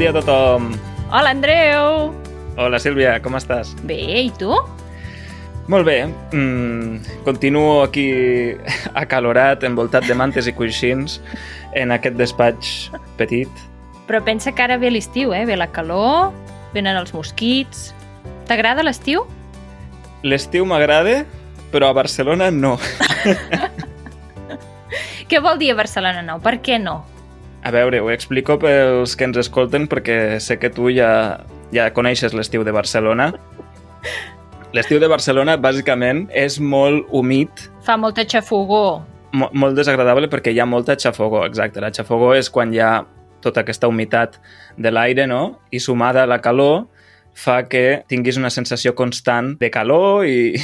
dia a tothom. Hola, Andreu! Hola, Sílvia, com estàs? Bé, i tu? Molt bé. Mm, continuo aquí acalorat, envoltat de mantes i coixins en aquest despatx petit. Però pensa que ara ve l'estiu, eh? Ve la calor, venen els mosquits... T'agrada l'estiu? L'estiu m'agrada, però a Barcelona no. Què vol dir a Barcelona nou? Per què no? A veure, ho explico pels que ens escolten perquè sé que tu ja, ja coneixes l'estiu de Barcelona. L'estiu de Barcelona, bàsicament, és molt humit, Fa molta xafogó. mo molt desagradable perquè hi ha molta xafogó, exacte. La xafogó és quan hi ha tota aquesta humitat de l'aire, no? I sumada a la calor fa que tinguis una sensació constant de calor i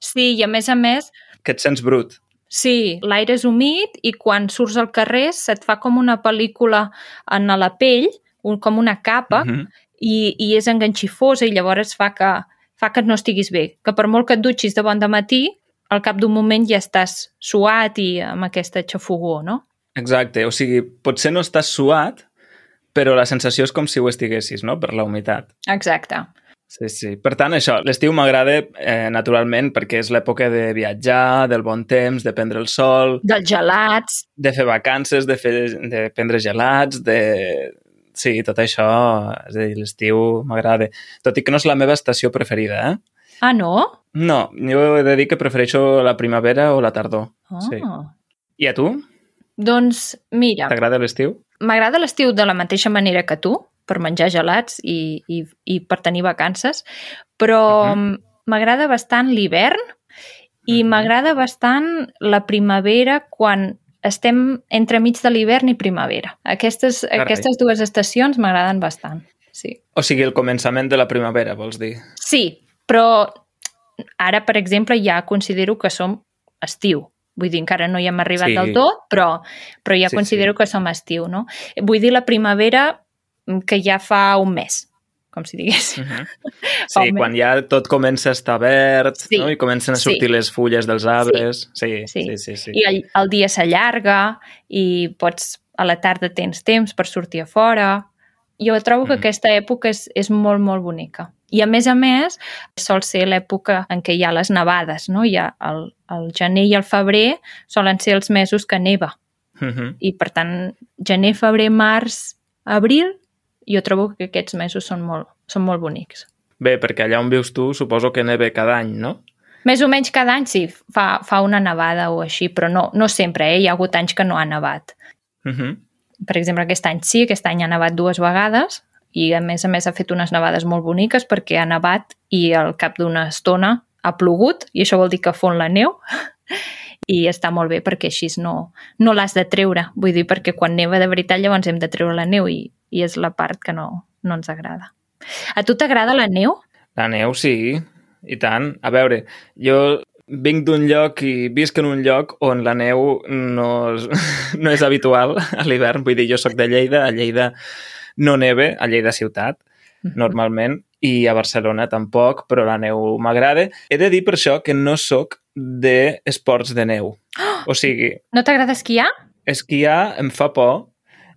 Sí, i a més a més, que et sents brut. Sí, l'aire és humit i quan surts al carrer se't fa com una pel·lícula en la pell, un, com una capa, Mhm. i, i és enganxifosa i llavors fa que, fa que no estiguis bé. Que per molt que et dutxis de bon de matí, al cap d'un moment ja estàs suat i amb aquesta xafogó, no? Exacte, o sigui, potser no estàs suat, però la sensació és com si ho estiguessis, no?, per la humitat. Exacte. Sí, sí. Per tant, això, l'estiu m'agrada eh, naturalment perquè és l'època de viatjar, del bon temps, de prendre el sol, Dels gelats. de fer vacances, de, fer, de prendre gelats, de... Sí, tot això, és a dir, l'estiu m'agrada. Tot i que no és la meva estació preferida, eh? Ah, no? No, jo he de dir que prefereixo la primavera o la tardor. Ah. Sí. I a tu? Doncs, mira, T'agrada l'estiu? m'agrada l'estiu de la mateixa manera que tu, per menjar gelats i, i, i per tenir vacances, però Mhm. m'agrada bastant l'hivern i Mhm. m'agrada bastant la primavera quan estem entremig de l'hivern i primavera. Aquestes, Carai. aquestes dues estacions m'agraden bastant, sí. O sigui, el començament de la primavera, vols dir? Sí, però ara, per exemple, ja considero que som estiu. Vull dir, encara no hi hem arribat Sí. del tot, però, però ja Sí, considero sí. que som estiu, no? Vull dir la primavera que ja fa un mes, com si digués. Uh -huh. Sí, quan ja tot comença a estar verd Sí. no? i comencen a Sí. sortir les fulles dels arbres. Sí, sí, Sí. sí. sí, sí. I el, el dia s'allarga i pots, a la tarda tens temps per sortir a fora. Jo trobo que Mhm. aquesta època és, és molt, molt bonica. I a més a més, sol ser l'època en què hi ha les nevades, no? Hi ha el, el gener i el febrer solen ser els mesos que neva. Uh -huh. I, per tant, gener, febrer, març, abril, jo trobo que aquests mesos són molt, són molt bonics. Bé, perquè allà on vius tu suposo que neve cada any, no? Més o menys cada any sí, fa, fa una nevada o així, però no, no sempre, eh? Hi ha hagut anys que no ha nevat. Uh -huh. Per exemple, aquest any sí, aquest any ha nevat dues vegades i a més a més ha fet unes nevades molt boniques perquè ha nevat i al cap d'una estona ha plogut i això vol dir que fon la neu i està molt bé perquè així no, no l'has de treure. Vull dir, perquè quan neva de veritat llavors hem de treure la neu i, i és la part que no, no ens agrada. A tu t'agrada la neu? La neu, sí, i tant. A veure, jo vinc d'un lloc i visc en un lloc on la neu no, és- no és habitual a l'hivern. Vull dir, jo sóc de Lleida, a Lleida no neve, a Lleida ciutat, normalment, i a Barcelona tampoc, però la neu m'agrada. He de dir per això que no sóc d'esports de neu. O sigui, No t'agrada esquiar? esquiar em fa por.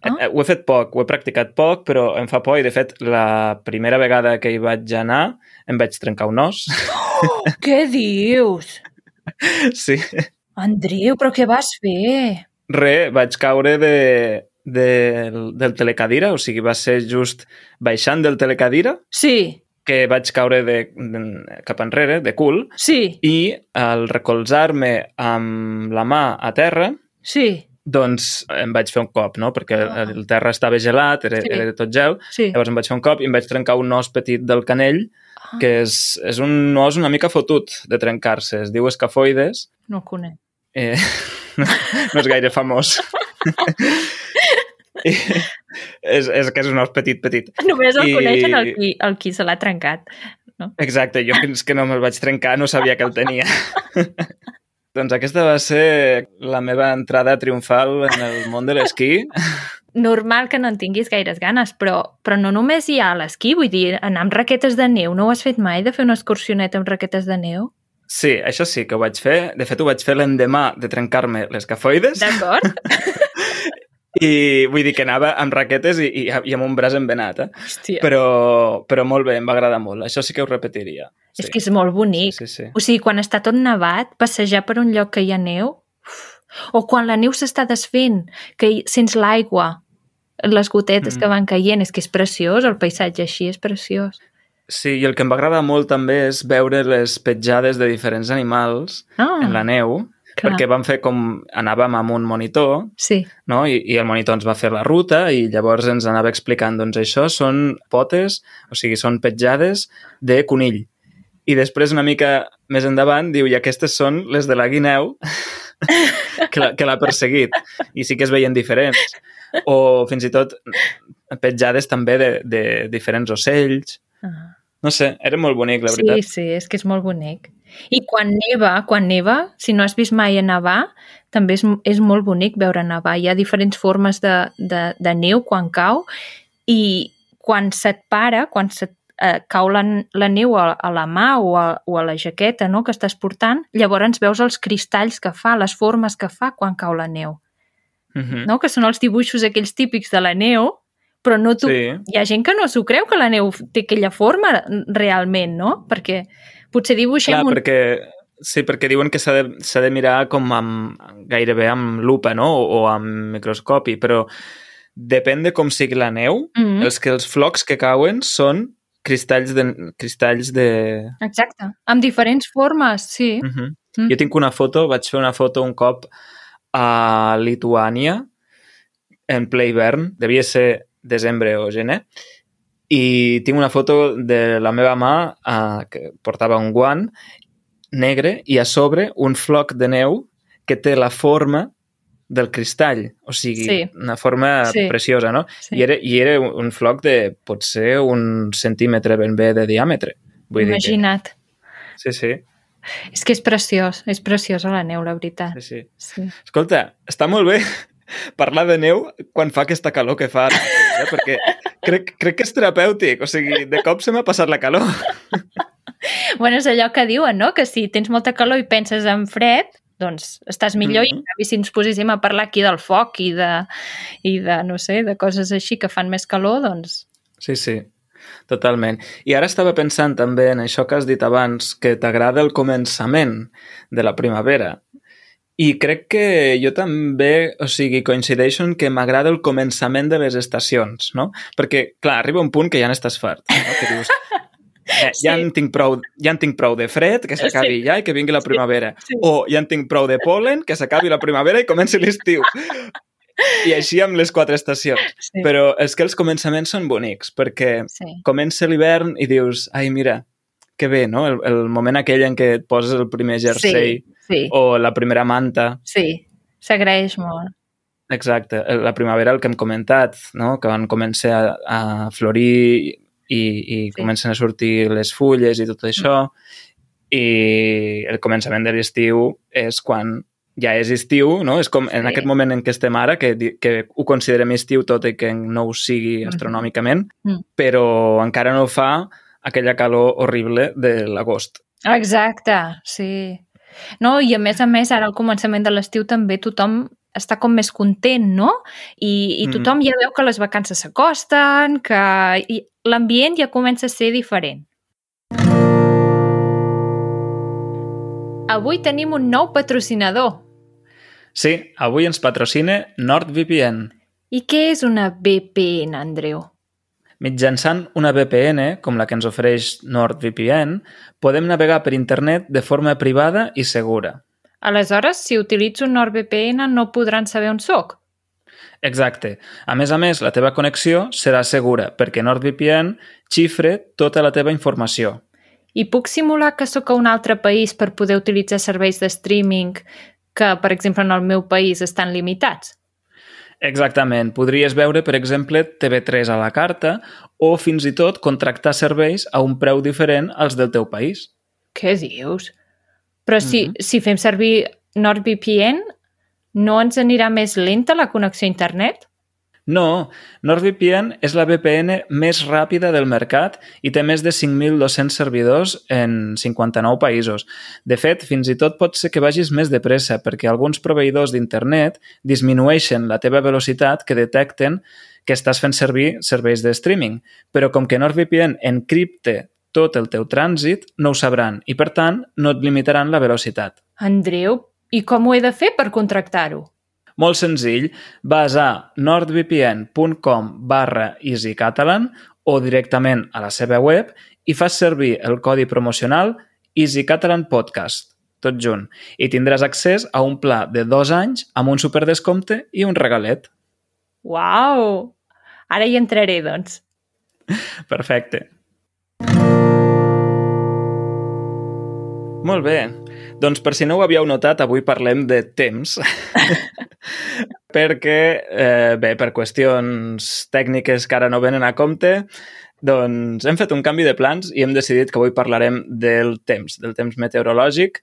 Eh, Ho he fet poc, ho he practicat poc, però em fa por i, de fet, la primera vegada que hi vaig anar em vaig trencar un os. Què dius? sí. Andreu, però què vas fer? Re, vaig caure de, de, del telecadira, o sigui, va ser just baixant del telecadira Sí, que vaig caure de, de, cap enrere, de cul, sí, i al recolzar-me amb la mà a terra, sí, doncs em vaig fer un cop, no? Perquè Ah. el terra estava gelat, era, Sí. era tot gel, sí. Llavors em vaig fer un cop i em vaig trencar un os petit del canell, Ah. que és, és un os una mica fotut de trencar-se. Es diu escafoides. No el conec. Eh, no, no és gaire famós. I és, és que és un os petit, petit. Només el I- coneixen el qui, el qui se l'ha trencat. Exacte, jo fins que no me'l vaig trencar no sabia que el tenia. doncs aquesta va ser la meva entrada triomfal en el món de l'esquí. Normal que no en tinguis gaires ganes, però, però no només hi ha l'esquí, vull dir, anar amb raquetes de neu. No ho has fet mai, de fer una excursioneta amb raquetes de neu? Sí, això sí que ho vaig fer. De fet, ho vaig fer l'endemà de trencar-me les cafoides. D'acord? I vull dir que anava amb raquetes i, i, i amb un braç envenat, eh? Hòstia. Però, però molt bé, em va agradar molt. Això sí que ho repetiria. Sí. És que és molt bonic. Sí, sí, sí. O sigui, quan està tot nevat, passejar per un lloc que hi ha neu... uf. O quan la neu s'està desfent, que hi, sents l'aigua, les gotetes Mm. que van caient, és que és preciós, el paisatge així és preciós. Sí, i el que em va agradar molt també és veure les petjades de diferents animals Ah, en la neu, clar. perquè vam fer com... Anàvem amb un monitor, Sí, no? I, i el monitor ens va fer la ruta i llavors ens anava explicant, doncs això són potes, o sigui, són petjades de conill. I després, una mica més endavant, diu, i aquestes són les de la guineu que l'ha que perseguit. I sí que es veien diferents. O fins i tot petjades també de, de diferents ocells. Ah. No sé, era molt bonic, la sí, veritat. sí, és que és molt bonic. I quan neva, quan neva, si no has vist mai a nevar, també és, és molt bonic veure nevar. Hi ha diferents formes de, de, de neu quan cau i quan se't para, quan se't eh, cau la, la neu a, a la mà o a, o a la jaqueta no?, que estàs portant, llavors veus els cristalls que fa, les formes que fa quan cau la neu, Mhm. no? que són els dibuixos aquells típics de la neu, però no tu, Sí. hi ha gent que no s'ho creu que la neu té aquella forma realment, no? Perquè potser dibuixem Clar, un... perquè, sí, perquè diuen que s'ha de, de mirar com amb, gairebé amb lupa, no? O, o amb microscopi, però depèn de com sigui la neu, Mm, els que els flocs que cauen són cristalls de... Cristalls de... exacte. Amb diferents formes, sí. Uh -huh. Mm. Jo tinc una foto, vaig fer una foto un cop a Lituània en ple hivern, devia ser desembre o gener, i tinc una foto de la meva mà uh, que portava un guant negre i a sobre un floc de neu que té la forma del cristall, o sigui, Sí. una forma Sí. preciosa, no? sí. I, era, I era un floc de potser un centímetre ben bé de diàmetre. Vull Imagina't. dir que... Sí, sí, És que és preciós, és preciosa la neu, la veritat. sí, sí. Sí. Escolta, està molt bé parlar de neu quan fa aquesta calor que fa, ara eh? perquè crec, crec que és terapèutic, o sigui, de cop se m'ha passat la calor. Bueno, és allò que diuen, no? Que si tens molta calor i penses en fred, doncs estàs millor mm. -hmm. i en canvi si ens poséssim a parlar aquí del foc i de, i de, no sé, de coses així que fan més calor, doncs... Sí, sí, totalment. I ara estava pensant també en això que has dit abans, que t'agrada el començament de la primavera. I crec que jo també, o sigui, coincideixo en que m'agrada el començament de les estacions, no? Perquè, clar, arriba un punt que ja n'estàs fart, no? Que dius, eh, ja, Sí. en tinc prou, ja en tinc prou de fred, que s'acabi Sí. ja i que vingui la primavera. sí. O ja en tinc prou de polen, que s'acabi la primavera i comenci l'estiu. I així amb les quatre estacions. Sí. Però és que els començaments són bonics, perquè sí. comença l'hivern i dius, ai, mira, que bé, no? El, el moment aquell en què et poses el primer jersei sí, o la primera manta. sí. S'agraeix molt. Exacte, la primavera, el que hem comentat, no? Que van començar a, a florir i, i Sí. comencen a sortir les fulles i tot això. I el començament de l'estiu és quan ja és estiu, no? És com en Sí. aquest moment en què estem ara, que, que ho considerem estiu tot i que no ho sigui Mhm. astronòmicament, Mm. però encara no fa aquella calor horrible de l'agost. Exacte, sí. No, i a més a més, ara al començament de l'estiu també tothom està com més content, no? I, i Mhm. tothom ja veu que les vacances s'acosten, que l'ambient ja comença a ser diferent. Avui tenim un nou patrocinador. Sí, avui ens patrocina NordVPN. I què és una VPN, Andreu? Mitjançant una VPN, com la que ens ofereix NordVPN, podem navegar per internet de forma privada i segura. Aleshores, si utilitzo un NordVPN no podran saber on sóc. Exacte. A més a més, la teva connexió serà segura perquè NordVPN xifre tota la teva informació. I puc simular que sóc a un altre país per poder utilitzar serveis de streaming que, per exemple, en el meu país estan limitats? Exactament. Podries veure, per exemple, TV3 a la carta o fins i tot contractar serveis a un preu diferent als del teu país. Què dius? Però si, Mhm. si fem servir NordVPN, no ens anirà més lenta la connexió a internet? No, NordVPN és la VPN més ràpida del mercat i té més de 5.200 servidors en 59 països. De fet, fins i tot pot ser que vagis més de pressa perquè alguns proveïdors d'internet disminueixen la teva velocitat que detecten que estàs fent servir serveis de streaming. Però com que NordVPN encripte tot el teu trànsit, no ho sabran i, per tant, no et limitaran la velocitat. Andreu, i com ho he de fer per contractar-ho? Molt senzill, vas a nordvpn.com barra easycatalan o directament a la seva web i fas servir el codi promocional Easy Catalan Podcast, tot junt, i tindràs accés a un pla de dos anys amb un superdescompte i un regalet. Uau! Ara hi entraré, doncs. Perfecte. Molt bé. Doncs per si no ho havíeu notat, avui parlem de temps. perquè, eh, bé, per qüestions tècniques que ara no venen a compte, doncs hem fet un canvi de plans i hem decidit que avui parlarem del temps, del temps meteorològic,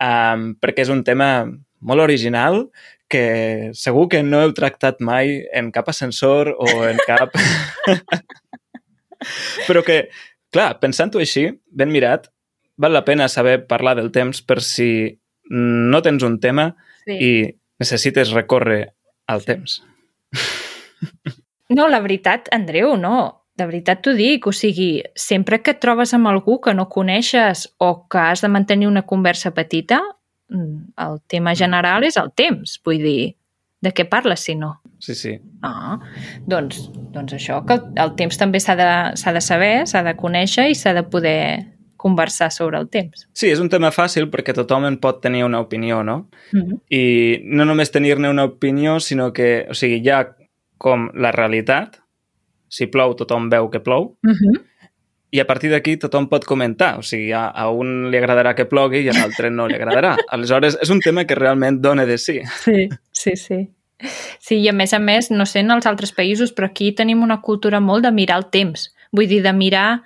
um, perquè és un tema molt original que segur que no heu tractat mai en cap ascensor o en cap... Però que, clar, pensant-ho així, ben mirat, val la pena saber parlar del temps per si no tens un tema sí. i necessites recórrer al temps. No, la veritat, Andreu, no. De veritat t'ho dic, o sigui, sempre que et trobes amb algú que no coneixes o que has de mantenir una conversa petita, mm, el tema general és el temps, vull dir, de què parles si no? Sí, sí. Ah, doncs, doncs això, que el, el temps també s'ha de, de saber, s'ha de conèixer i s'ha de poder conversar sobre el temps. Sí, és un tema fàcil perquè tothom en pot tenir una opinió, no? Mm -hmm. I no només tenir-ne una opinió, sinó que, o sigui, hi ha com la realitat, si plou tothom veu que plou, mm -hmm. i a partir d'aquí tothom pot comentar, o sigui, a, a un li agradarà que plogui i a l'altre no li agradarà. Aleshores, és un tema que realment dona de sí. Sí, sí, sí. Sí, i a més a més, no sé en els altres països, però aquí tenim una cultura molt de mirar el temps. Vull dir, de mirar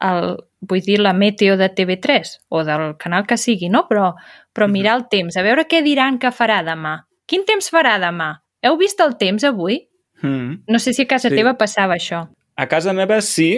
el, vull dir la meteo de TV3 o del canal que sigui, no? Però, però mirar el temps, a veure què diran que farà demà. Quin temps farà demà? Heu vist el temps avui? Mm. No sé si a casa sí. teva passava això. A casa meva sí,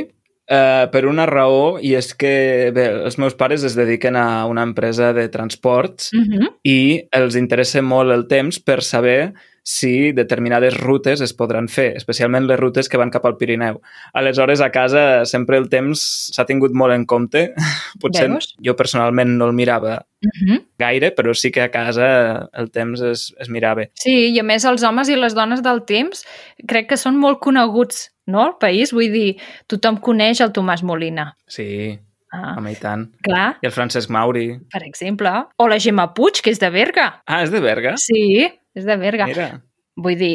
eh, per una raó, i és que bé, els meus pares es dediquen a una empresa de transports mm -hmm. i els interessa molt el temps per saber si determinades rutes es podran fer, especialment les rutes que van cap al Pirineu. Aleshores, a casa sempre el temps s'ha tingut molt en compte. Potser Veus? jo personalment no el mirava uh mhm. -huh. gaire, però sí que a casa el temps es, es mirava. Sí, i a més els homes i les dones del temps crec que són molt coneguts no, al país. Vull dir, tothom coneix el Tomàs Molina. Sí, Ah, home, i tant. Clar. I el Francesc Mauri. Per exemple. O la Gemma Puig, que és de Berga. Ah, és de Berga? Sí, és de Berga. Mira. Vull dir,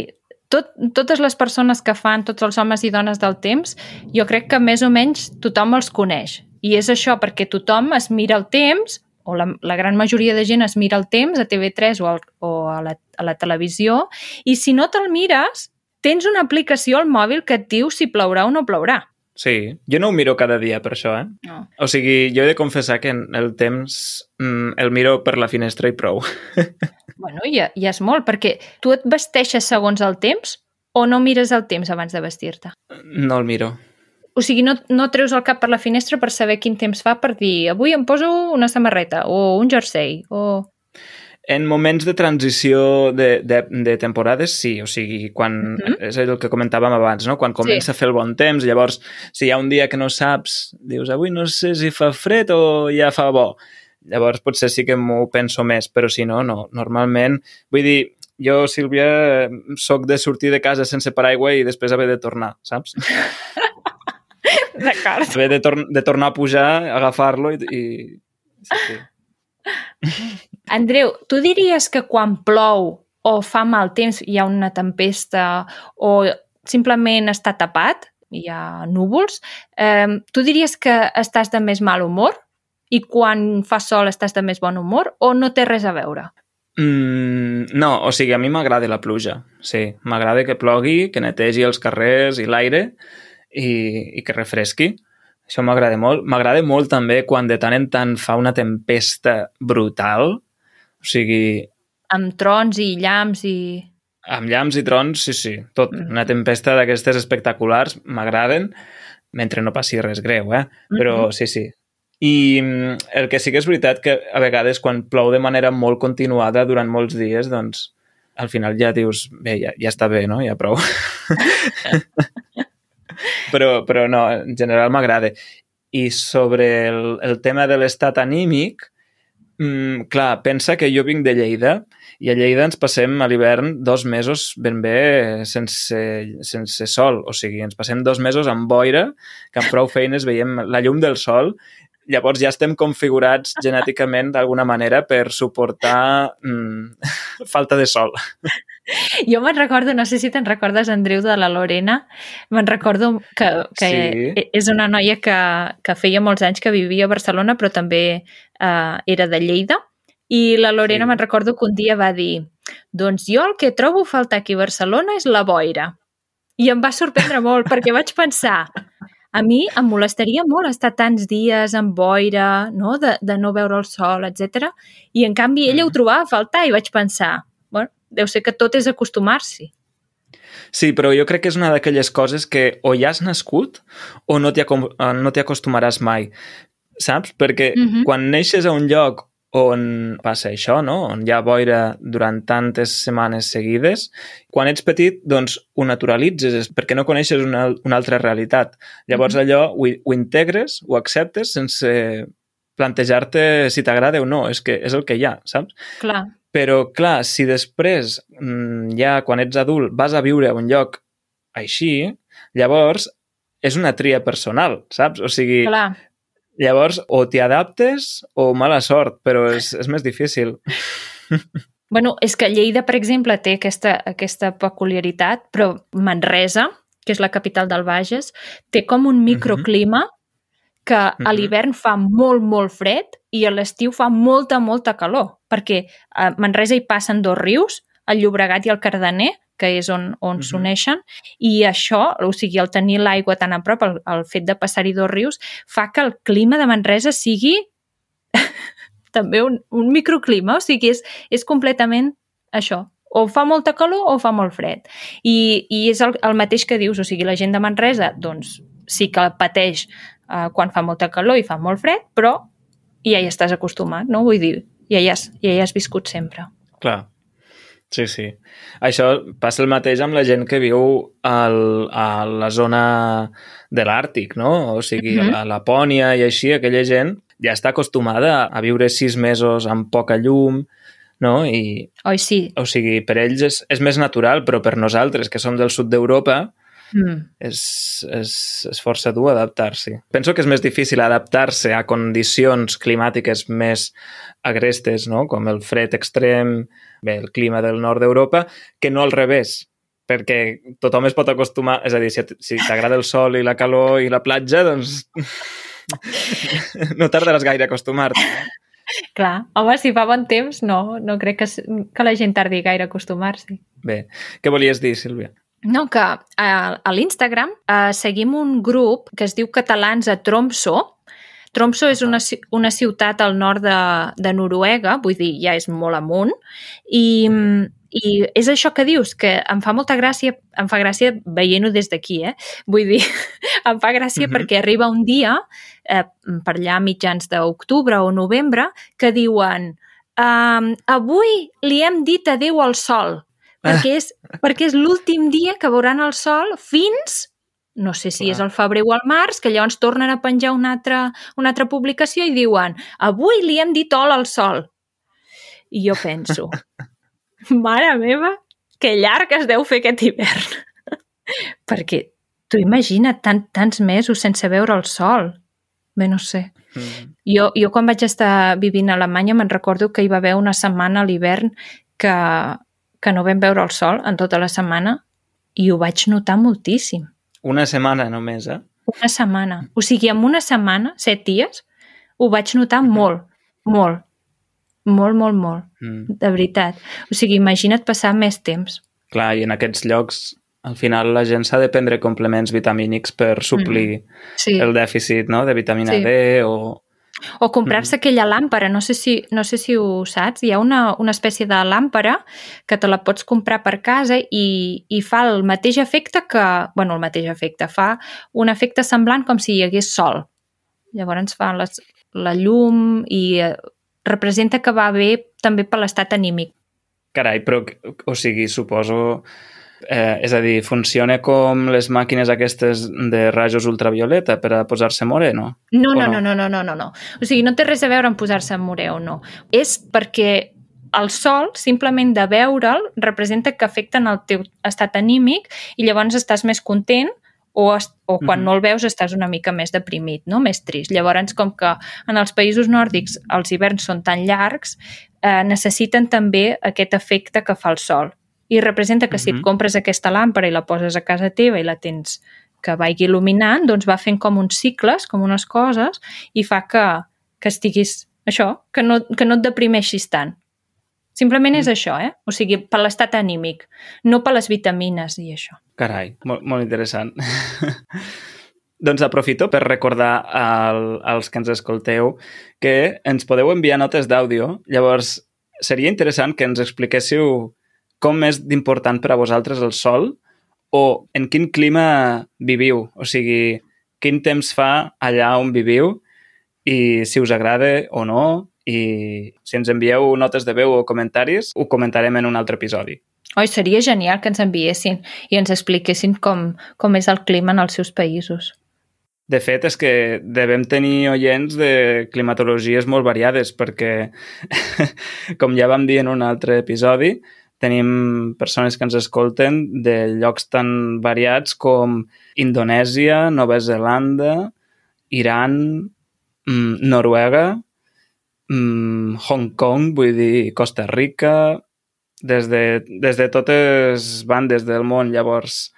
tot, totes les persones que fan, tots els homes i dones del temps, jo crec que més o menys tothom els coneix. I és això, perquè tothom es mira el temps, o la, la gran majoria de gent es mira el temps a TV3 o, al, o a, la, a la televisió, i si no te'l mires, tens una aplicació al mòbil que et diu si plourà o no plourà. Sí, jo no ho miro cada dia per això, eh? No. O sigui, jo he de confessar que el temps mm, el miro per la finestra i prou. bueno, ja, ja és molt, perquè tu et vesteixes segons el temps o no mires el temps abans de vestir-te? No el miro. O sigui, no, no treus el cap per la finestra per saber quin temps fa per dir avui em poso una samarreta o un jersei o... En moments de transició de, de, de temporades, sí. O sigui, quan... Uh -huh. És el que comentàvem abans, no? Quan comença sí. a fer el bon temps, llavors, si hi ha un dia que no saps, dius, avui no sé si fa fred o ja fa bo. Llavors, potser sí que m'ho penso més, però si no, no. Normalment, vull dir, jo, Sílvia, sóc de sortir de casa sense paraigua i després haver de tornar, saps? D'acord. Haver de, tor de tornar a pujar, agafar-lo i... i... Sí, sí. Andreu, tu diries que quan plou o fa mal temps, hi ha una tempesta o simplement està tapat, hi ha núvols, eh, tu diries que estàs de més mal humor i quan fa sol estàs de més bon humor o no té res a veure? Mm, no, o sigui, a mi m'agrada la pluja, sí. M'agrada que plogui, que netegi els carrers i l'aire i, i que refresqui. Això m'agrada molt. M'agrada molt també quan de tant en tant fa una tempesta brutal. O sigui... Amb trons i llamps i... amb llamps i trons, sí, sí, tot. Mm. Una tempesta d'aquestes espectaculars m'agraden, mentre no passi res greu, eh? Però Mhm. sí, sí. I mm, el que sí que és veritat que a vegades quan plou de manera molt continuada durant molts dies, doncs al final ja dius, bé, ja, ja està bé, no? Ja prou. però, però no, en general m'agrada. I sobre el, el tema de l'estat anímic, mm, clar, pensa que jo vinc de Lleida i a Lleida ens passem a l'hivern dos mesos ben bé sense, sense sol. O sigui, ens passem dos mesos amb boira, que amb prou feines veiem la llum del sol Llavors ja estem configurats genèticament d'alguna manera per suportar mm, falta de sol. Jo me'n recordo, no sé si te'n recordes, Andreu, de la Lorena, me'n recordo que, que Sí. és una noia que, que feia molts anys que vivia a Barcelona, però també eh, era de Lleida, i la Lorena Sí. me'n recordo que un dia va dir doncs jo el que trobo faltar aquí a Barcelona és la boira. I em va sorprendre molt, perquè vaig pensar a mi em molestaria molt estar tants dies amb boira, no? De, de no veure el sol, etc. I en canvi ella ho Mhm. trobava a faltar i vaig pensar, deu ser que tot és acostumar-s'hi. Sí, però jo crec que és una d'aquelles coses que o ja has nascut o no t'hi eh, no acostumaràs mai, saps? Perquè Mhm. quan neixes a un lloc on passa això, no? on hi ha boira durant tantes setmanes seguides, quan ets petit, doncs ho naturalitzes, perquè no coneixes una, una altra realitat. Llavors Mhm. allò ho, ho integres, ho acceptes sense plantejar-te si t'agrada o no, és que és el que hi ha, saps? Clar. Però, clar, si després, mm, ja quan ets adult, vas a viure a un lloc així, llavors és una tria personal, saps? O sigui, Clar. llavors o t'hi adaptes o mala sort, però és, és més difícil. Bueno, és que Lleida, per exemple, té aquesta, aquesta peculiaritat, però Manresa, que és la capital del Bages, té com un microclima que a Mhm. l'hivern fa molt, molt fred i a l'estiu fa molta, molta calor, perquè a Manresa hi passen dos rius, el Llobregat i el Cardener, que és on, on Mhm. s'uneixen, i això, o sigui, el tenir l'aigua tan a prop, el, el fet de passar-hi dos rius, fa que el clima de Manresa sigui també un, un microclima, o sigui, és, és completament això. O fa molta calor o fa molt fred. I, i és el, el mateix que dius, o sigui, la gent de Manresa, doncs, sí que pateix eh, quan fa molta calor i fa molt fred, però ja hi estàs acostumat, no? Vull dir, ja hi has, ja hi has viscut sempre. Clar. Sí, sí. Això passa el mateix amb la gent que viu al, a la zona de l'Àrtic, no? O sigui, Mhm. a Lapònia i així, aquella gent ja està acostumada a viure sis mesos amb poca llum, no? I, Oi, sí. o sigui, per ells és, és més natural, però per nosaltres, que som del sud d'Europa, Mm. és, és, és força dur adaptar-s'hi. Penso que és més difícil adaptar-se a condicions climàtiques més agrestes, no? com el fred extrem, bé, el clima del nord d'Europa, que no al revés, perquè tothom es pot acostumar, és a dir, si, si t'agrada el sol i la calor i la platja, doncs no tardaràs gaire a acostumar-te. No? Clar. Home, si fa bon temps, no, no crec que, que la gent tardi gaire a acostumar-s'hi. Bé, què volies dir, Sílvia? No, que a, a l'Instagram eh, seguim un grup que es diu Catalans a Tromso. Tromso és una, una ciutat al nord de, de Noruega, vull dir, ja és molt amunt, i, i és això que dius, que em fa molta gràcia, em fa gràcia veient-ho des d'aquí, eh? Vull dir, em fa gràcia Mhm. perquè arriba un dia, eh, per allà mitjans d'octubre o novembre, que diuen um, avui li hem dit adeu al sol, perquè és, perquè és l'últim dia que veuran el sol fins, no sé si Clar. és el febrer o el març, que llavors tornen a penjar una altra, una altra publicació i diuen avui li hem dit hola al sol. I jo penso, mare meva, que llarg es deu fer aquest hivern. perquè tu imagina't tant, tants mesos sense veure el sol. Bé, no sé. Mm. Jo, jo quan vaig estar vivint a Alemanya me'n recordo que hi va haver una setmana a l'hivern que, que no vam veure el sol en tota la setmana i ho vaig notar moltíssim. Una setmana només, eh? Una setmana. O sigui, en una setmana, set dies, ho vaig notar Mhm. molt, molt, molt, molt, molt, Mm. de veritat. O sigui, imagina't passar més temps. Clar, i en aquests llocs, al final, la gent s'ha de prendre complements vitamínics per suplir Sí. el dèficit no? de vitamina Sí. D o... O comprar-se mm -hmm. aquella làmpara, no sé, si, no sé si ho saps, hi ha una, una espècie de làmpara que te la pots comprar per casa i, i fa el mateix efecte que... bueno, el mateix efecte, fa un efecte semblant com si hi hagués sol. Llavors fa les, la llum i eh, representa que va bé també per l'estat anímic. Carai, però, o sigui, suposo Eh, és a dir, funciona com les màquines aquestes de rajos ultravioleta per a posar-se moreno? No, no, no, no, no, no, no, no. O sigui, no té res a veure amb posar-se morè o no. És perquè el sol, simplement de veure'l, representa que afecten el teu estat anímic i llavors estàs més content o, o quan mm -hmm. no el veus estàs una mica més deprimit, no? més trist. Llavors, com que en els països nòrdics els hiverns són tan llargs, eh, necessiten també aquest efecte que fa el sol i representa que si et compres aquesta làmpara i la poses a casa teva i la tens que vagi il·luminant, doncs va fent com uns cicles, com unes coses, i fa que, que estiguis això, que no, que no et deprimeixis tant. Simplement mm. és això, eh? O sigui, per l'estat anímic, no per les vitamines i això. Carai, molt, molt interessant. doncs aprofito per recordar al, als que ens escolteu que ens podeu enviar notes d'àudio. Llavors, seria interessant que ens expliquéssiu com és d'important per a vosaltres el sol o en quin clima viviu, o sigui, quin temps fa allà on viviu i si us agrada o no i si ens envieu notes de veu o comentaris, ho comentarem en un altre episodi. Oi, seria genial que ens enviessin i ens expliquessin com, com és el clima en els seus països. De fet, és que devem tenir oients de climatologies molt variades perquè, com ja vam dir en un altre episodi, tenim persones que ens escolten de llocs tan variats com Indonèsia, Nova Zelanda, Iran, mm, Noruega, mm, Hong Kong, vull dir Costa Rica, des de, des de totes bandes del món. Llavors,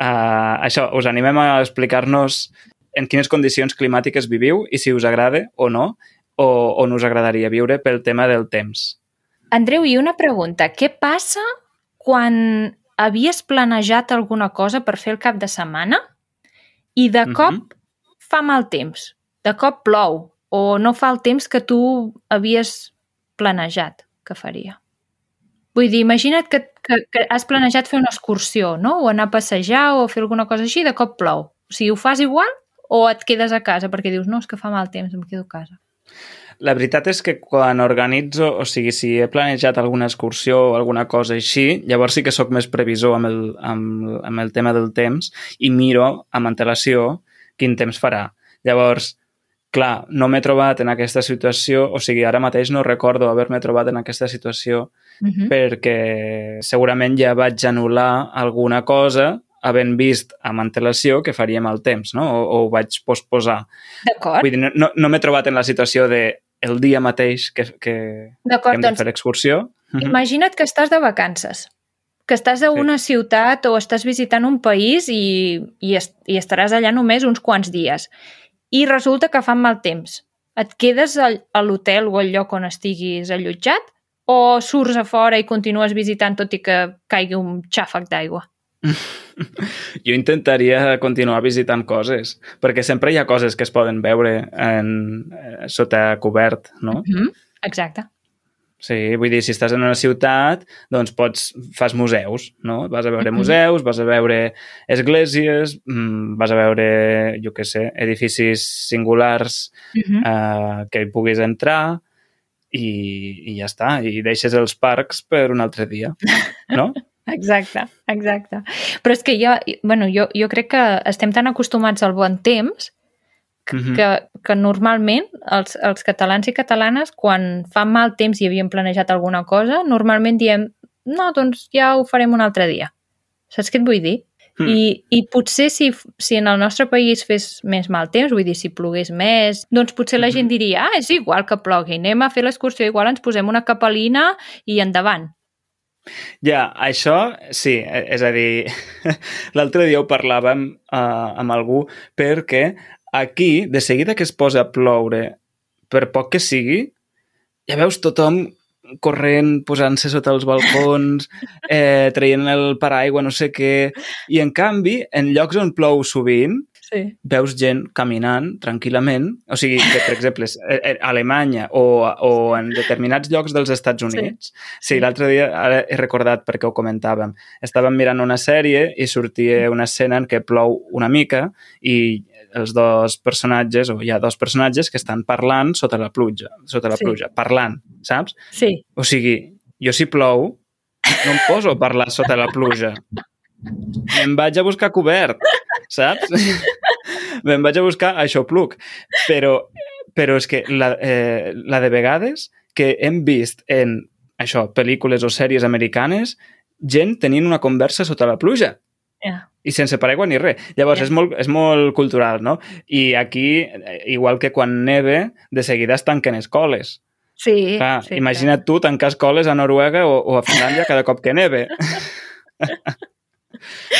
uh, això, us animem a explicar-nos en quines condicions climàtiques viviu i si us agrada o no, o on us agradaria viure pel tema del temps. Andreu, i una pregunta. Què passa quan havies planejat alguna cosa per fer el cap de setmana i de cop mm -hmm. fa mal temps, de cop plou o no fa el temps que tu havies planejat que faria? Vull dir, imagina't que, que, que has planejat fer una excursió, no? O anar a passejar o fer alguna cosa així i de cop plou. O sigui, ho fas igual o et quedes a casa perquè dius, no, és que fa mal temps, em quedo a casa. La veritat és que quan organitzo, o sigui, si he planejat alguna excursió o alguna cosa així, llavors sí que sóc més previsor amb el, amb, amb el tema del temps i miro amb antelació quin temps farà. Llavors, clar, no m'he trobat en aquesta situació, o sigui, ara mateix no recordo haver-me trobat en aquesta situació uh -huh. perquè segurament ja vaig anul·lar alguna cosa havent vist amb antelació que faríem el temps, no? O, o ho vaig posposar. D'acord. Vull dir, no, no m'he trobat en la situació de el dia mateix que, que, que hem de doncs, fer l'excursió. Mhm. Imagina't que estàs de vacances, que estàs a una sí. ciutat o estàs visitant un país i, i, est i estaràs allà només uns quants dies. I resulta que fa mal temps. Et quedes a l'hotel o al lloc on estiguis allotjat o surts a fora i continues visitant tot i que caigui un xàfec d'aigua? Jo intentaria continuar visitant coses, perquè sempre hi ha coses que es poden veure en, eh, sota cobert, no? Mm -hmm. Exacte. Sí, vull dir, si estàs en una ciutat, doncs pots, fas museus, no? Vas a veure mm -hmm. museus, vas a veure esglésies, mm, vas a veure, jo què sé, edificis singulars mm -hmm. eh, que hi puguis entrar i, i ja està. I deixes els parcs per un altre dia, no? Exacte, exacte. Però és que jo, bueno, jo, jo crec que estem tan acostumats al bon temps que, mm -hmm. que, que normalment els, els catalans i catalanes, quan fa mal temps i havien planejat alguna cosa, normalment diem no, doncs ja ho farem un altre dia. Saps què et vull dir? Mm. I, I potser si, si en el nostre país fes més mal temps, vull dir, si plogués més, doncs potser la mm -hmm. gent diria, ah, és igual que plogui, anem a fer l'excursió, igual ens posem una capelina i endavant. Ja, això sí, e, és a dir, l'altre dia ho parlàvem uh, amb algú perquè aquí, de seguida que es posa a ploure, per poc que sigui, ja veus tothom corrent, posant-se sota els balcons, eh, traient el paraigua, no sé què, i en canvi, en llocs on plou sovint, Sí. veus gent caminant tranquil·lament, o sigui, que, per exemple, a Alemanya o, o en determinats llocs dels Estats Units. Sí, sí l'altre dia, ara he recordat perquè ho comentàvem, estàvem mirant una sèrie i sortia una escena en què plou una mica i els dos personatges, o hi ha dos personatges que estan parlant sota la pluja, sota la Sí. pluja, parlant, saps? Sí. O sigui, jo si plou, no em poso a parlar sota la pluja. Me'n vaig a buscar cobert, saps? Me'n vaig a buscar aixopluc. Però, però és que la, eh, la de vegades que hem vist en això, pel·lícules o sèries americanes, gent tenint una conversa sota la pluja Ja. i sense paraigua ni res. Llavors, Ja. és, molt, és molt cultural, no? I aquí, eh, igual que quan neve, de seguida es tanquen escoles. Sí, Clar, sí, imagina't tu tancar escoles a Noruega o, o a Finlàndia cada cop que neve.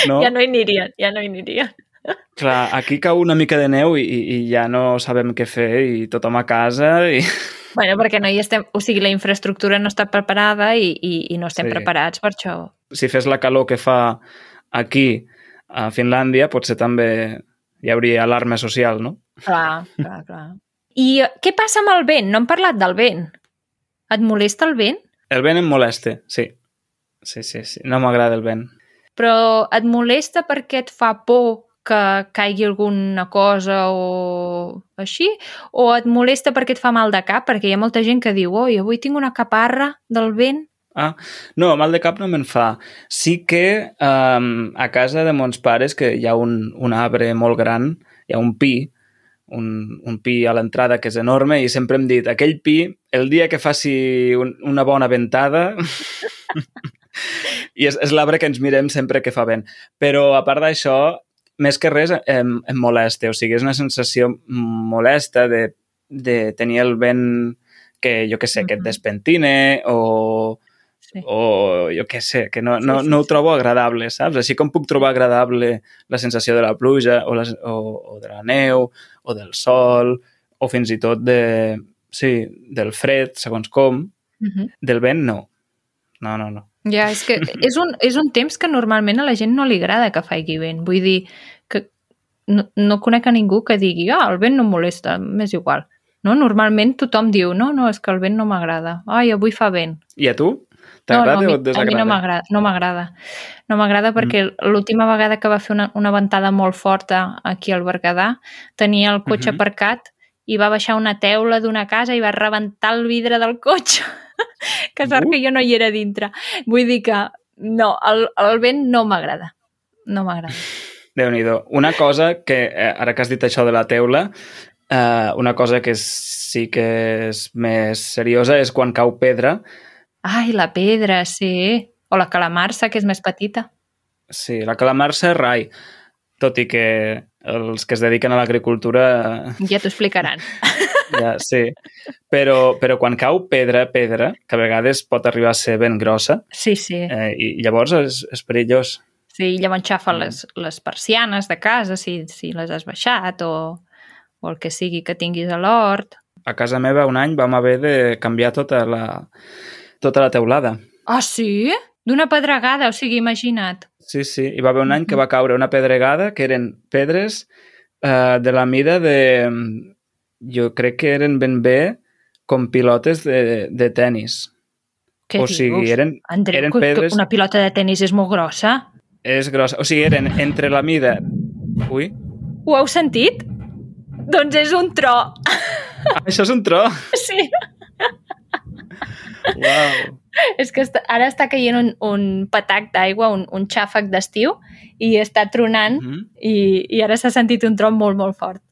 no? Ja no hi anirien, ja no hi anirien. Clar, aquí cau una mica de neu i, i ja no sabem què fer i tothom a casa i... Bueno, perquè no hi estem... O sigui, la infraestructura no està preparada i, i, i no estem Sí. preparats per això. Si fes la calor que fa aquí a Finlàndia, potser també hi hauria alarma social, no? Clar, clar, clar. I eh, què passa amb el vent? No hem parlat del vent. Et molesta el vent? El vent em molesta, sí. Sí, sí, sí. No m'agrada el vent. Però et molesta perquè et fa por que caigui alguna cosa o així? O et molesta perquè et fa mal de cap? Perquè hi ha molta gent que diu oi, avui tinc una caparra del vent. Ah, no, mal de cap no me'n fa. Sí que um, a casa de mons pares, que hi ha un, un arbre molt gran, hi ha un pi, un, un pi a l'entrada que és enorme, i sempre hem dit, aquell pi, el dia que faci un, una bona ventada... I és, és l'arbre que ens mirem sempre que fa vent. Però, a part d'això, més que res em, em molesta. O sigui, és una sensació molesta de, de tenir el vent que, jo que sé, que et despentine o Sí. o jo què sé, que no, Sí, no, sí, no ho sí. trobo agradable, saps? Així com puc trobar agradable la sensació de la pluja o, la, o, o de la neu o del sol o fins i tot de, sí, del fred, segons com, Uh -huh. del vent no. No, no, no. Ja, és que és un, és un temps que normalment a la gent no li agrada que faci vent. Vull dir que no, no conec a ningú que digui ah, el vent no em molesta, m'és igual. No? Normalment tothom diu no, no, és que el vent no m'agrada. Ai, avui fa vent. I a tu? No, no, T'agrada a mi, o et a mi desagrada? no m'agrada. No m'agrada. No m'agrada perquè mm. l'última vegada que va fer una, una ventada molt forta aquí al Berguedà tenia el cotxe Mhm. aparcat i va baixar una teula d'una casa i va rebentar el vidre del cotxe. Que sort Uh. que jo no hi era dintre. Vull dir que no, el, el vent no m'agrada. No m'agrada. déu nhi Una cosa que, eh, ara que has dit això de la teula, eh, una cosa que sí que és més seriosa és quan cau pedra. Ai, la pedra, sí. O la calamarsa, que és més petita. Sí, la calamarsa, rai. Tot i que els que es dediquen a l'agricultura Ja t'ho explicaran. ja, sí. Però, però quan cau pedra, pedra, que a vegades pot arribar a ser ben grossa, Sí, sí. eh, i llavors és, és perillós. Sí, llavors xafa Mm. les, les persianes de casa si, si les has baixat o, o el que sigui que tinguis a l'hort. A casa meva un any vam haver de canviar tota la, tota la teulada. Ah, sí? D'una pedregada, o sigui, imagina't. Sí, sí, hi va haver un any que Mhm. va caure una pedregada que eren pedres eh, de la mida de... Jo crec que eren ben bé com pilotes de, de tennis. Què o dius? sigui, eren, Andreu, eren pedres... una pilota de tennis és molt grossa. És grossa. O sigui, eren entre la mida... Ui, Ho heu sentit? Doncs és un tro. ah, això és un tro! Sí. Uau! És que està, ara està caient un, un patac d'aigua, un, un xàfec d'estiu, i està tronant, Mm -hmm. i, i ara s'ha sentit un tron molt, molt fort.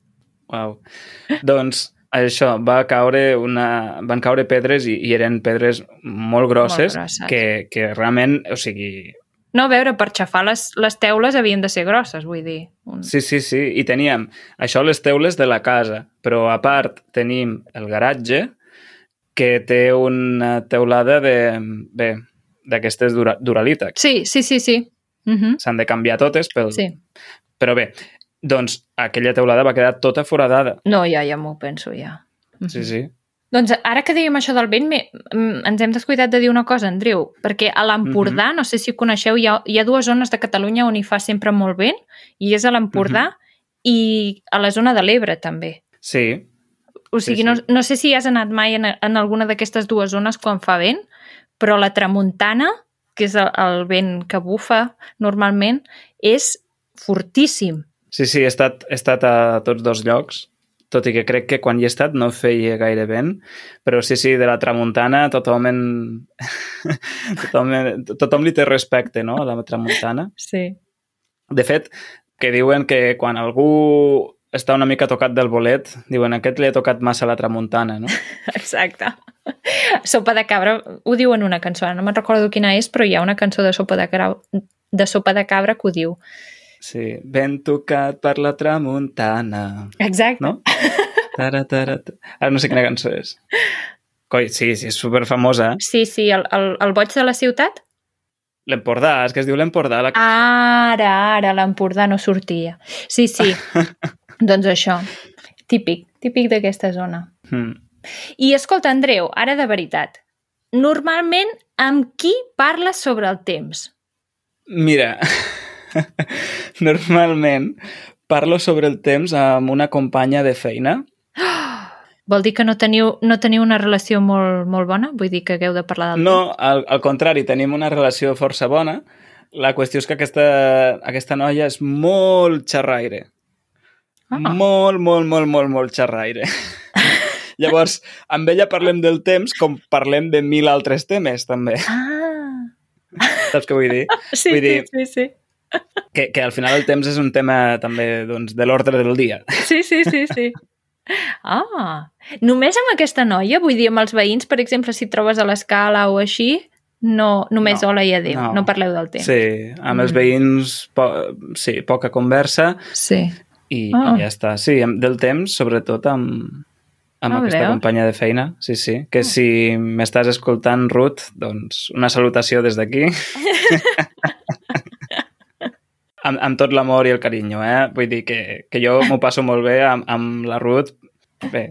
Uau. doncs això, va caure una... van caure pedres i, i eren pedres molt grosses, Molt grosses. que, que realment, o sigui, No, a veure, per xafar les, les teules havien de ser grosses, vull dir. Un... Sí, sí, sí. I teníem això les teules de la casa, però a part tenim el garatge que té una teulada de... bé, d'aquestes dura, duralítex. Sí, sí, sí, sí. Uh -huh. S'han de canviar totes, però, Sí. però bé, doncs aquella teulada va quedar tota foradada. No, ja, ja m'ho penso, ja. Uh -huh. Sí, sí. Doncs ara que dèiem això del vent, me, mm, ens hem descuidat de dir una cosa, Andreu, perquè a l'Empordà, no sé si coneixeu, hi ha, hi ha dues zones de Catalunya on hi fa sempre molt vent, i és a l'Empordà i a la zona de l'Ebre també. Sí, O Sí, sigui, sí. No, no sé si has anat mai en, en alguna d'aquestes dues zones quan fa vent, però la tramuntana, que és el, el vent que bufa normalment, és fortíssim. sí, sí, he estat, he estat a tots dos llocs, tot i que crec que quan hi he estat no feia gaire vent, però sí, sí, de la tramuntana tothom, en... tothom, tothom li té respecte, no?, a la tramuntana. Sí. De fet, que diuen que quan algú està una mica tocat del bolet, diuen aquest li ha tocat massa la tramuntana, no? Exacte. Sopa de cabra, ho diu en una cançó, no me'n recordo quina és, però hi ha una cançó de sopa de, cabra, de sopa de cabra que ho diu. Sí, ben tocat per la tramuntana, Exacte. no? Tara, tara, tara. Ara no sé quina cançó és. Coi, sí, sí, és superfamosa. Sí, sí, el, el, el boig de la ciutat? L'Empordà, és que es diu l'Empordà. La... Ara, ara, l'Empordà no sortia. Sí, sí. doncs això. Típic, típic d'aquesta zona. Mm. I escolta, Andreu, ara de veritat. Normalment, amb qui parles sobre el temps? Mira, normalment parlo sobre el temps amb una companya de feina. Vol dir que no teniu, no teniu una relació molt, molt bona? Vull dir que hagueu de parlar del No, al, al contrari, tenim una relació força bona. La qüestió és que aquesta, aquesta noia és molt xerraire. Ah. Molt, molt, molt, molt, molt xerraire. Llavors, amb ella parlem del temps com parlem de mil altres temes, també. Ah, Saps què vull dir? sí, Vull dir- sí, sí, sí. Que, que al final el temps és un tema també doncs, de l'ordre del dia. Sí, sí, sí, sí. Ah, només amb aquesta noia? Vull dir, amb els veïns, per exemple, si trobes a l'escala o així, no, només No, hola i adéu, no, no. no parleu del temps. Sí, amb els Mm. veïns, po sí, poca conversa sí. I, Ah. i ja està. Sí, del temps, sobretot amb, amb Ah, aquesta veus? companya de feina. Sí, sí. Que si m'estàs escoltant, Ruth, doncs una salutació des d'aquí. amb, amb tot l'amor i el carinyo, eh? Vull dir que, que jo m'ho passo molt bé amb, amb la Ruth. Bé,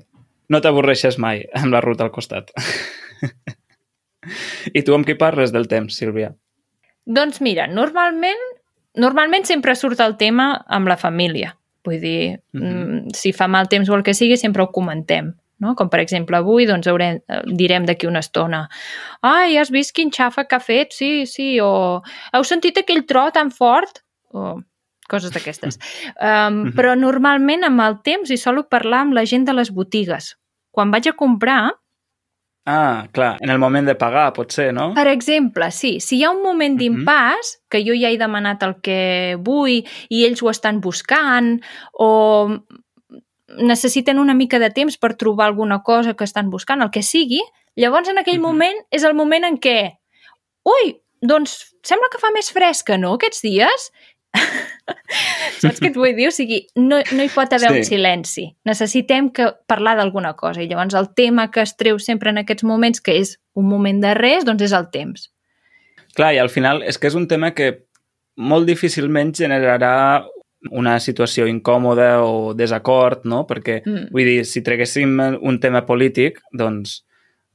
no t'avorreixes mai amb la Ruth al costat. I tu amb qui parles del temps, Sílvia? Doncs mira, normalment, normalment sempre surt el tema amb la família. Vull dir, mm. -hmm. si fa mal temps o el que sigui, sempre ho comentem. No? Com per exemple avui, doncs haurem, eh, direm d'aquí una estona ai, has vist quin xafa que ha fet? Sí, sí, o heu sentit aquell tro tan fort? O coses d'aquestes. Um, però normalment amb el temps hi solo parlar amb la gent de les botigues. Quan vaig a comprar, Ah, clar, en el moment de pagar, potser, no? Per exemple, sí, si hi ha un moment Mhm. d'impàs, que jo ja he demanat el que vull i ells ho estan buscant, o necessiten una mica de temps per trobar alguna cosa que estan buscant, el que sigui, llavors en aquell Mhm. moment és el moment en què ui, doncs sembla que fa més fresca, no, aquests dies? Saps què et vull dir? O sigui, no, no hi pot haver Sí. un silenci. Necessitem que parlar d'alguna cosa. I llavors el tema que es treu sempre en aquests moments, que és un moment de res, doncs és el temps. Clar, i al final és que és un tema que molt difícilment generarà una situació incòmoda o desacord, no? Perquè, Mm. vull dir, si treguéssim un tema polític, doncs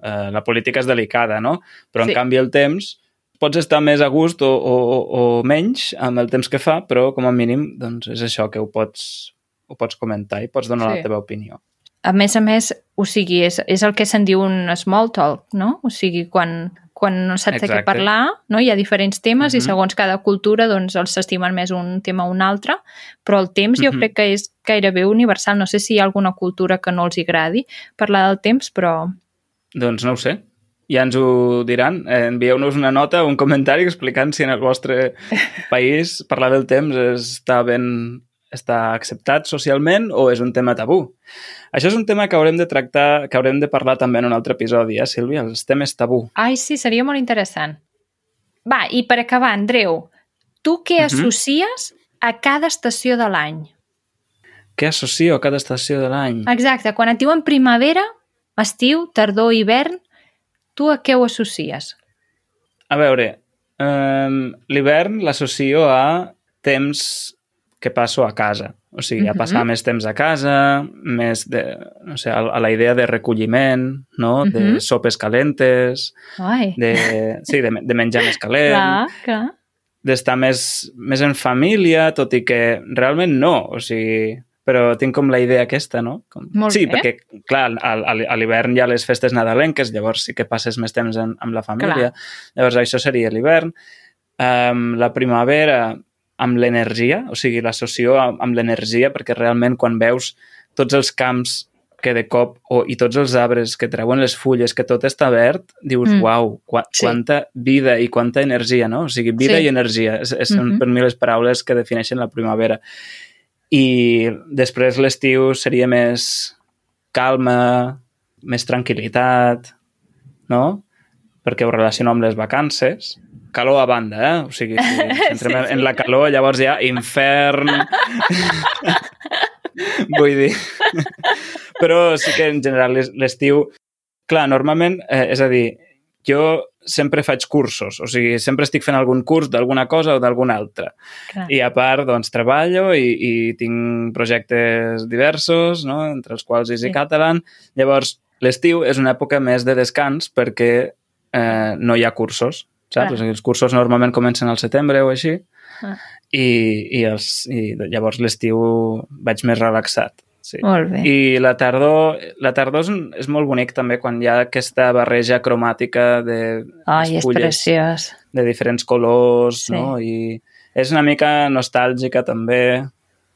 eh, la política és delicada, no? Però, Sí. en canvi, el temps pots estar més a gust o, o, o menys amb el temps que fa, però, com a mínim, doncs és això que ho pots, ho pots comentar i pots donar Sí. la teva opinió. A més a més, o sigui, és, és el que se'n diu un small talk, no? O sigui, quan, quan no saps de què Exacte. parlar, no? hi ha diferents temes i Mhm. segons cada cultura doncs els s'estimen més un tema o un altre, però el temps jo Mhm. crec que és gairebé universal. No sé si hi ha alguna cultura que no els agradi parlar del temps, però Doncs no ho sé. Ja ens ho diran. Eh, Envieu-nos una nota o un comentari explicant si en el vostre país parlar del temps està ben està acceptat socialment o és un tema tabú. Això és un tema que haurem de tractar, que haurem de parlar també en un altre episodi, eh, Sílvia? Els temes tabú. Ai, sí, seria molt interessant. Va, i per acabar, Andreu, tu què Mhm. associes a cada estació de l'any? Què associo a cada estació de l'any? Exacte, quan et diuen primavera, estiu, tardor, hivern, tu a què ho associes? A veure, um, l'hivern l'associo a temps que passo a casa. O sigui, a passar Mhm. més temps a casa, més de, no sé, a, a la idea de recolliment, no? De Mhm. sopes calentes, Ai, de, sí, de, de menjar més calent, clar, clar. d'estar més, més en família, tot i que realment no. O sigui, però tinc com la idea aquesta, no? Com... Molt sí, bé. perquè, clar, a, a, a l'hivern hi ha les festes nadalenques, llavors sí que passes més temps en, amb la família. Clar. Llavors això seria l'hivern. Um, la primavera amb l'energia, o sigui, l'associo amb, amb l'energia, perquè realment quan veus tots els camps que de cop, o, i tots els arbres que treuen les fulles, que tot està verd, dius, Mm. mm. uau, qua, Sí. quanta vida i quanta energia, no? O sigui, vida Sí. i energia, és, és, són Mhm. per mi les paraules que defineixen la primavera. I després l'estiu seria més calma, més tranquil·litat, no? Perquè ho relaciono amb les vacances. Calor a banda, eh? O sigui, si ens centrem Sí, sí. en la calor, llavors hi ha infern... Vull dir... Però sí que en general l'es- l'estiu... Clar, normalment, eh, és a dir, jo sempre faig cursos, o sigui, sempre estic fent algun curs d'alguna cosa o d'alguna altra. Clar. I a part, doncs, treballo i, i tinc projectes diversos, no? entre els quals Easy Sí. Catalan. Llavors, l'estiu és una època més de descans perquè eh, no hi ha cursos, Clar. saps? O sigui, els cursos normalment comencen al setembre o així Ah. i, i, els, i llavors l'estiu vaig més relaxat. Sí. Molt bé. I la tardor, la tardor és, és molt bonic també quan hi ha aquesta barreja cromàtica de Ai, és preciós. de diferents colors, Sí. no? I és una mica nostàlgica també,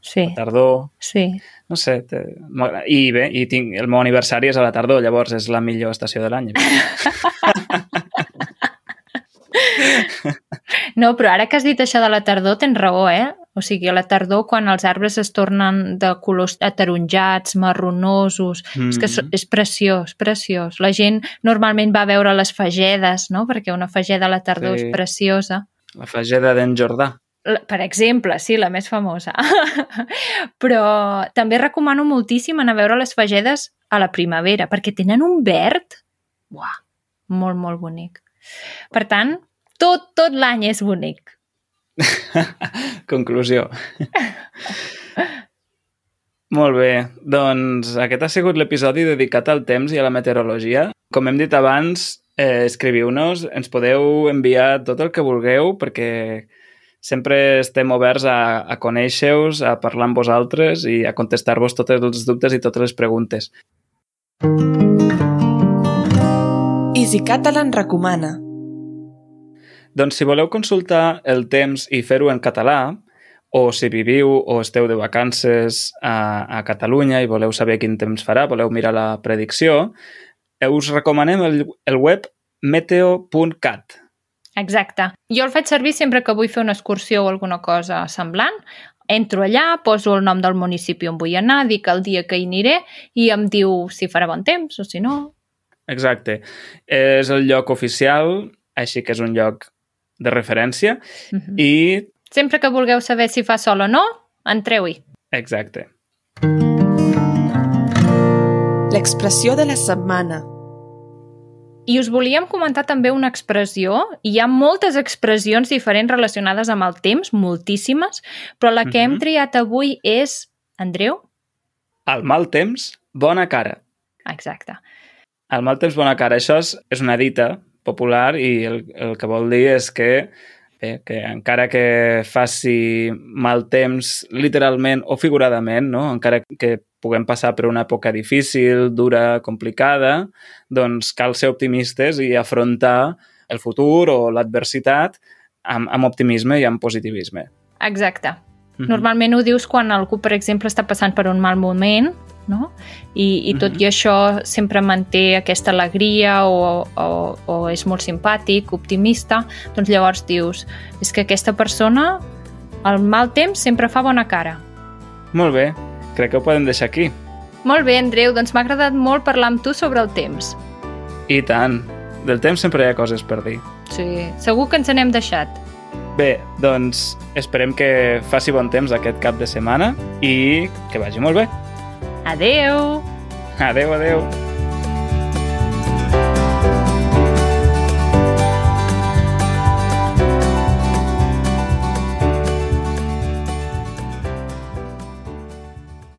Sí, la tardor, sí. no sé, te... i bé, i tinc, el meu aniversari és a la tardor, llavors és la millor estació de l'any. No, però ara que has dit això de la tardor, tens raó, eh? O sigui, a la tardor, quan els arbres es tornen de colors ataronjats, marronosos... Mm. És que és, Mhm. és preciós, preciós. La gent normalment va a veure les fagedes, no? Perquè una fageda a la tardor Sí. és preciosa. La fageda d'en Jordà. Per exemple, sí, la més famosa. Però també recomano moltíssim anar a veure les fagedes a la primavera, perquè tenen un verd uah, molt, molt bonic. Per tant, tot, tot l'any és bonic. Conclusió. Molt bé, doncs aquest ha sigut l'episodi dedicat al temps i a la meteorologia. Com hem dit abans, eh, escriviu-nos, ens podeu enviar tot el que vulgueu perquè sempre estem oberts a, a conèixer-vos, a parlar amb vosaltres i a contestar-vos tots els dubtes i totes les preguntes. Easy Catalan recomana. Doncs si voleu consultar el temps i fer-ho en català, o si viviu o esteu de vacances a, a Catalunya i voleu saber quin temps farà, voleu mirar la predicció, us recomanem el, el web meteo.cat. Exacte. Jo el faig servir sempre que vull fer una excursió o alguna cosa semblant. Entro allà, poso el nom del municipi on vull anar, dic el dia que hi aniré i em diu si farà bon temps o si no. Exacte. És el lloc oficial, així que és un lloc de referència Mm -hmm. i... Sempre que vulgueu saber si fa sol o no, entreu-hi. Exacte. L'expressió de la setmana. I us volíem comentar també una expressió. Hi ha moltes expressions diferents relacionades amb el temps, moltíssimes, però la que hem Mhm. triat avui és... Andreu? Al mal temps, bona cara. Exacte. El mal temps, bona cara. Això és, és una dita popular i el, el que vol dir és que, bé, que encara que faci mal temps literalment o figuradament, no? encara que puguem passar per una època difícil, dura, complicada, doncs cal ser optimistes i afrontar el futur o l'adversitat amb, amb optimisme i amb positivisme. Exacte. Mhm. Normalment ho dius quan algú, per exemple, està passant per un mal moment, no? I, i tot Mhm. i això sempre manté aquesta alegria o, o, o és molt simpàtic, optimista, doncs llavors dius, és que aquesta persona, al mal temps, sempre fa bona cara. Molt bé, crec que ho podem deixar aquí. Molt bé, Andreu, doncs m'ha agradat molt parlar amb tu sobre el temps. I tant, del temps sempre hi ha coses per dir. Sí, segur que ens n'hem deixat. Bé, doncs esperem que faci bon temps aquest cap de setmana i que vagi molt bé. Adeu! Adeu, adeu.